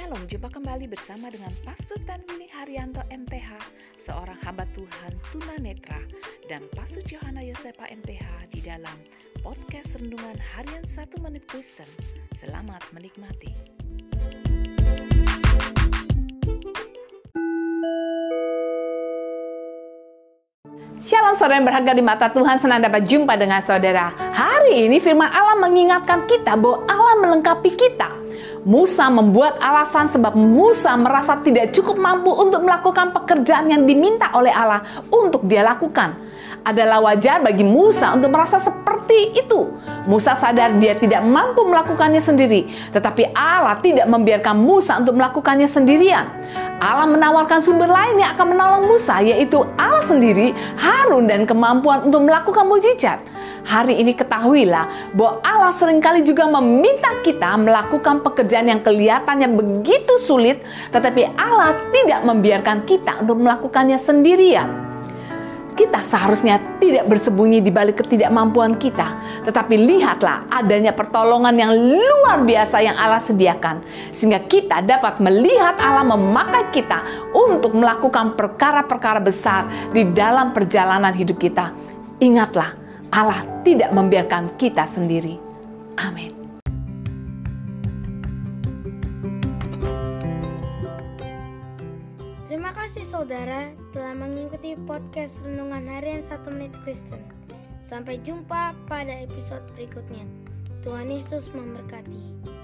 Shalom, jumpa kembali bersama dengan Pastor Tanwini Haryanto MTH, seorang hamba Tuhan tunanetra, dan Pastor Johanna Yosepa MTH di dalam podcast Rendungan Harian 1 Menit Kristen. Selamat menikmati. Shalom saudara yang berharga di mata Tuhan, senang dapat jumpa dengan saudara. Hari ini firman Allah mengingatkan kita bahwa Allah melengkapi kita. Musa membuat alasan sebab Musa merasa tidak cukup mampu untuk melakukan pekerjaan yang diminta oleh Allah untuk dia lakukan. Adalah wajar bagi Musa untuk merasa seperti itu. Musa sadar dia tidak mampu melakukannya sendiri, tetapi Allah tidak membiarkan Musa untuk melakukannya sendirian. Allah menawarkan sumber lain yang akan menolong Musa, yaitu Allah sendiri, Harun, dan kemampuan untuk melakukan mujizat. Hari ini ketahuilah bahwa Allah sering kali juga meminta kita melakukan pekerjaan yang kelihatannya begitu sulit, tetapi Allah tidak membiarkan kita untuk melakukannya sendirian kita seharusnya tidak bersembunyi di balik ketidakmampuan kita, tetapi lihatlah adanya pertolongan yang luar biasa yang Allah sediakan, sehingga kita dapat melihat Allah memakai kita untuk melakukan perkara-perkara besar di dalam perjalanan hidup kita. Ingatlah, Allah tidak membiarkan kita sendiri. Amin. Terima kasih saudara telah mengikuti podcast Renungan Harian 1 Menit Kristen. Sampai jumpa pada episode berikutnya. Tuhan Yesus memberkati.